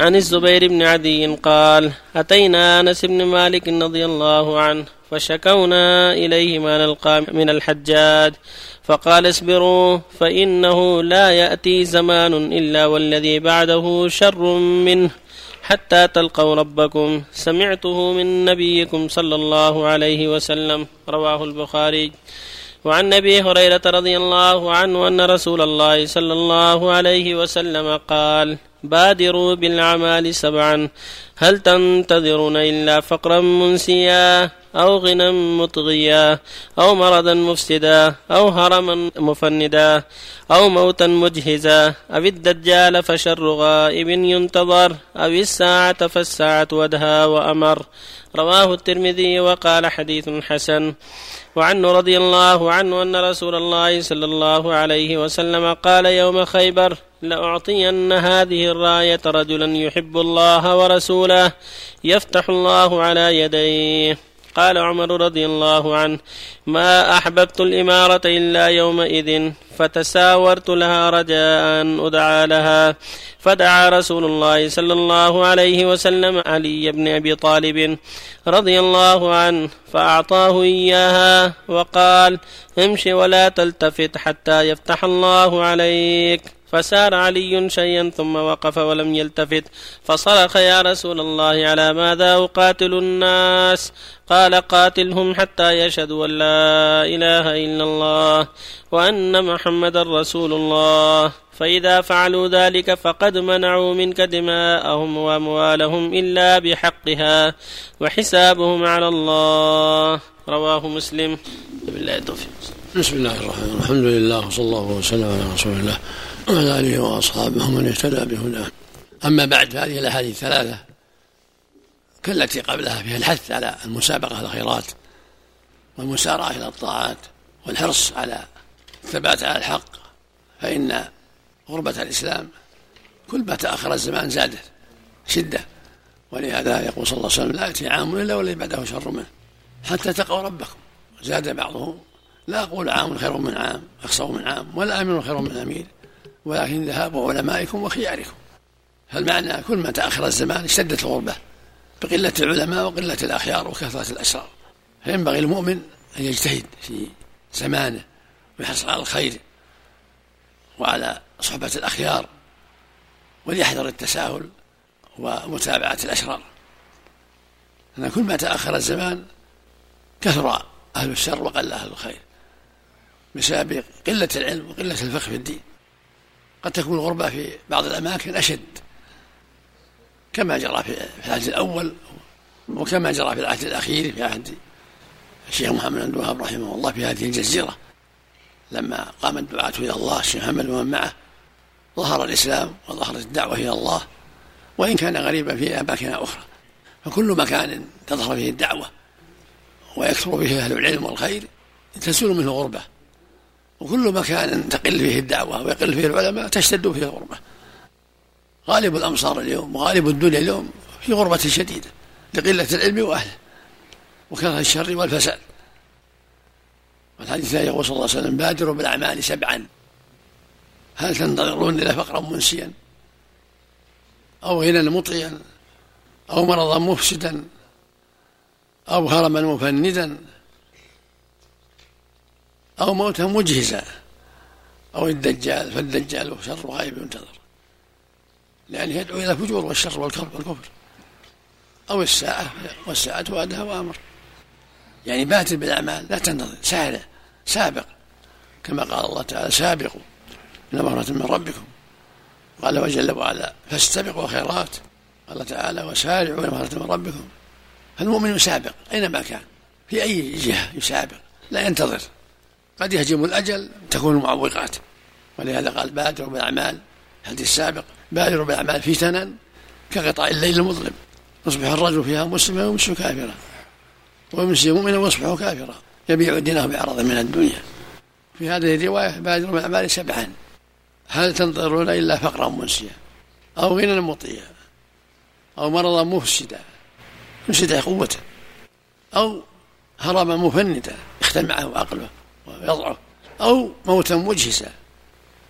عن الزبير بن عدي قال أتينا أنس بن مالك رضي الله عنه فشكونا إليه ما نلقى من الحجاج فقال اصبروا فإنه لا يأتي زمان إلا والذي بعده شر منه حتى تلقوا ربكم. سمعته من نبيكم صلى الله عليه وسلم رواه البخاري. وعن أبي هريرة رضي الله عنه أن رسول الله صلى الله عليه وسلم قال بادروا بالأعمال سبعا هل تنتظرون إلا فقرا منسيا أو غنى مطغيا أو مرضا مفسدا أو هرما مفندا أو موتا مجهزا أو الدجال فشر غائب ينتظر أو الساعة فالساعة ودها وأمر. رواه الترمذي وقال حديث حسن. وعنه رضي الله عنه أن رسول الله صلى الله عليه وسلم قال يوم خيبر لأعطين هذه الراية رجلا يحب الله ورسوله يفتح الله على يديه. قال عمر رضي الله عنه ما أحببت الإمارة إلا يومئذ فتساورت لها رجاء ان أدعى لها. فدعا رسول الله صلى الله عليه وسلم علي بن أبي طالب رضي الله عنه فأعطاه إياها وقال امش ولا تلتفت حتى يفتح الله عليك. فسار علي شيئا ثم وقف ولم يلتفت. فصرخ يا رسول الله على ماذا أقاتل الناس؟ قال قاتلهم حتى يشهدوا أن لا إله إلا الله. وأن محمدا رسول الله. فإذا فعلوا ذلك فقد منعوا منك دماءهم وأموالهم إلا بحقها وحسابهم على الله. رواه مسلم. بالله التوفيق. بسم الله الرحمن الرحيم. الحمد لله وصلى الله وسلم على رسول الله وعلى آله وأصحابه ومن اهتدى بهداه. أما بعد فهذه الأحاديث ثلاثة كالتي قبلها فيها الحث على المسابقة على الخيرات والمسارعة إلى الطاعات والحرص على الثبات على الحق. فإن غربة الإسلام كل ما تأخر الزمان زادت شدة. ولهذا يقول صلى الله عليه وسلم لا يأتي عام إلا والذي بعده شر منه. حتى تقوا ربكم. زاد بعضهم لا أقول عام خير من عام أخسر من عام ولا أمير خير من أمير ولكن ذهاب علمائكم وخياركم. فالمعنى كل ما تأخر الزمان اشتدت الغربة. بقلة العلماء وقلة الأخيار وكثرة الأسرار. فينبغي المؤمن أن يجتهد في زمانه. على الخير وعلى صحبة الأخيار وليحذر التساهل ومتابعة الأشرار. أن كل ما تأخر الزمان كثر أهل الشر وقل أهل الخير بسبب قلة العلم وقلة الفقه في الدين. قد تكون الغربة في بعض الأماكن أشد كما جرى في العهد الأول وكما جرى في العهد الأخير في عهد الشيخ محمد بن الوهاب رحمه الله في هذه الجزيرة. لما قام الدعاة إلى الله الشيخ محمد ومن معه ظهر الإسلام وظهرت الدعوة إلى الله وإن كان غريبا في أماكن أخرى. فكل مكان تظهر فيه الدعوة ويكثر فيه أهل العلم والخير تزول منه غربة. وكل مكان تقل فيه الدعوة ويقل فيه العلماء تشتد فيه الغربة. غالب الأمصار اليوم وغالب الدنيا اليوم في غربة شديدة لقلة العلم وأهله وكثرة الشر والفساد. والحديث الثاني يقول صلى الله عليه وسلم بادروا بالأعمال سبعا. هل تنتظرون إلى فقرا منسيا؟ أو غنى مطغيا أو مرضا مفسدا؟ أو هرما مفندا؟ أو موتا مجهزا؟ أو الدجال فالدجال شر غائب ينتظر. لأنه يدعو إلى الفجور والشر والكفر أو الساعة والساعة وعدها وأمر. يعني باتر بالأعمال لا تنتظر سارع سابق. كما قال الله تعالى سابقوا إلى مغفرة من ربكم. قال وجل وعلا فاستبقوا الخيرات قال تعالى وسارعوا إلى مغفرة من ربكم. فالمؤمن يسابق أينما كان في أي جهة يسابق لا ينتظر. قد يهجم الأجل تكون المعوقات. ولهذا قال بادروا بالأعمال. الحديث السابق بادروا بالأعمال فتنا كقطع الليل المظلم. يصبح الرجل فيها مسلما ويمسي كافرا. ويمسي مؤمنا ويصبح كافرا. يبيع دينه بعرض من الدنيا. في هذه الرواية بادروا بالأعمال سبعا. هل تنظرون إلا فقرا منسيا أو غنى مطيا أو مرضا مفسدا؟ يفسد قوته أو هرما مفندا يختل معه عقله ويضعف أو موتا مجهسا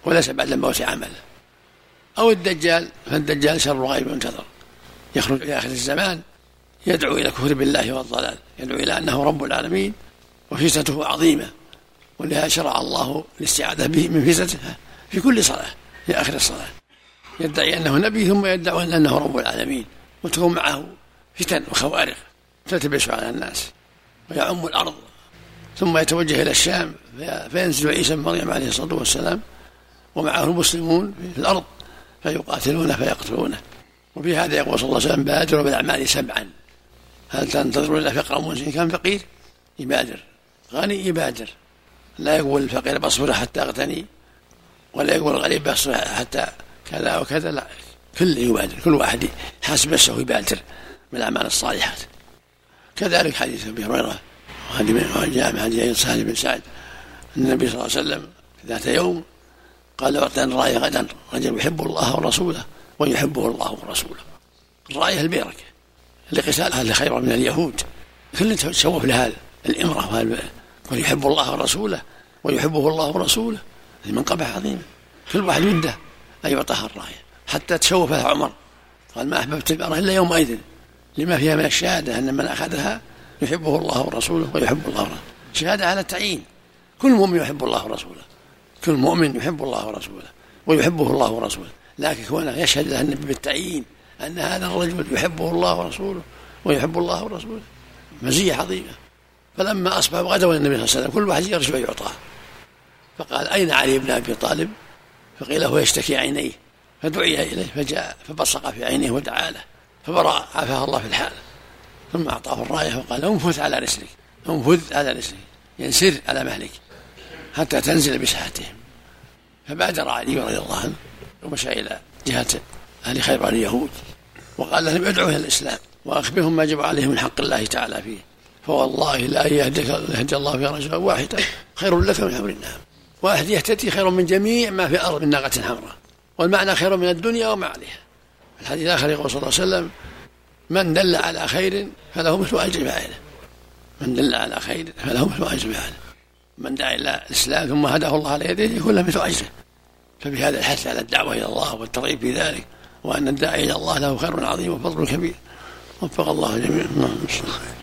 وليس بعد الموت عمله أو الدجال فالدجال شر غيب منتظر. يخرج في آخر الزمان يدعو إلى كفر بالله والضلال يدعو إلى أنه رب العالمين وفتنته عظيمة ولهذا شرع الله الاستعاذة به من فتنته في كل صلاة في آخر الصلاة. يدعي أنه نبي ثم يدعي أنه رب العالمين وتكون معه فتن وخوارق تلتبس على الناس ويعم الأرض ثم يتوجه إلى الشام فينزل عيسى بن مريم عليه الصلاة والسلام ومعه المسلمون في الأرض فيقاتلونه فيقتلونه. وفي هذا يقول صلى الله عليه وسلم بادروا بالأعمال سبعا. هل تنتظرون إلى فقر مسلم كان فقير يبادر. غني يبادر. لا يقول الفقير بصبر حتى أغتني ولا يقول الغريب بصبر حتى كذا وكذا لا. كل يبادر كل واحد حاسب نفسه يبادر بالأعمال الصالحات. كذلك حديث أبي هريرة وجاء من حديث سهل بن سعد. أن النبي صلى الله عليه وسلم ذات يوم قال اعطينا الرايه غدا. رجل يحب الله ورسوله ويحبه الله ورسوله. الرايه البركه لقتال أهل خير من اليهود. كل تشوف لهذا الإمرة ويحب الله ورسوله ويحبه الله ورسوله. هذه منقبة عظيمة. كل واحد وده. ان يعطاها الرايه حتى تشوفها عمر. قال ما أحببت المراه إلا يومئذ. لما فيها من الشهادة أن من أخذها يحبه الله ورسوله ويحب الله ورسوله. شهادة على التعيين. كل مؤمن يحب الله ورسوله. كل مؤمن يحب الله ورسوله. ويحبه الله ورسوله. لكن كونه يشهد له النبي بالتعيين. أن هذا الرجل يحبه الله ورسوله ويحب الله ورسوله. مزية عظيمة. فلما أصبح غدوا النبي صلى الله عليه وسلم كل واحد يرجو ان يعطاه فقال أين علي بن أبي طالب؟ فقيل هو يشتكي عينيه. فدعي إليه فجاء فبصق في عينيه ودعا له. فبرأ عافاه الله في الحال. ثم أعطاه الراية وقال انفث على رسلك انفذ على رسلك ينسر يعني على مهلك حتى تنزل بساحتهم. فبادر علي رضي الله عنه ومشى إلى جهه أهل خيبر اليهود. وقال لهم ادعوا إلى الإسلام. وأخبرهم ما جب عليهم من حق الله تعالى فيه. فوالله لا يهدك يهدي الله في رجلا واحدا خير لك من حمر النعم واحد يهتدي خير من جميع ما في الأرض من ناقة حمراء. والمعنى خير من الدنيا وما عليها. الحديث الآخر يقول صلى الله عليه وسلم من دل على خير فله مثل أجر فاعله. من دل على خير فله مثل أجر فاعله. من دعا إلى الإسلام ثم هداه الله على يديه يكون له مثل أجره. فبهذا الحث على الدعوة إلى الله والترغيب في ذلك. وأن الداعي إلى الله له خير عظيم وفضل كبير. وفق الله جميعا.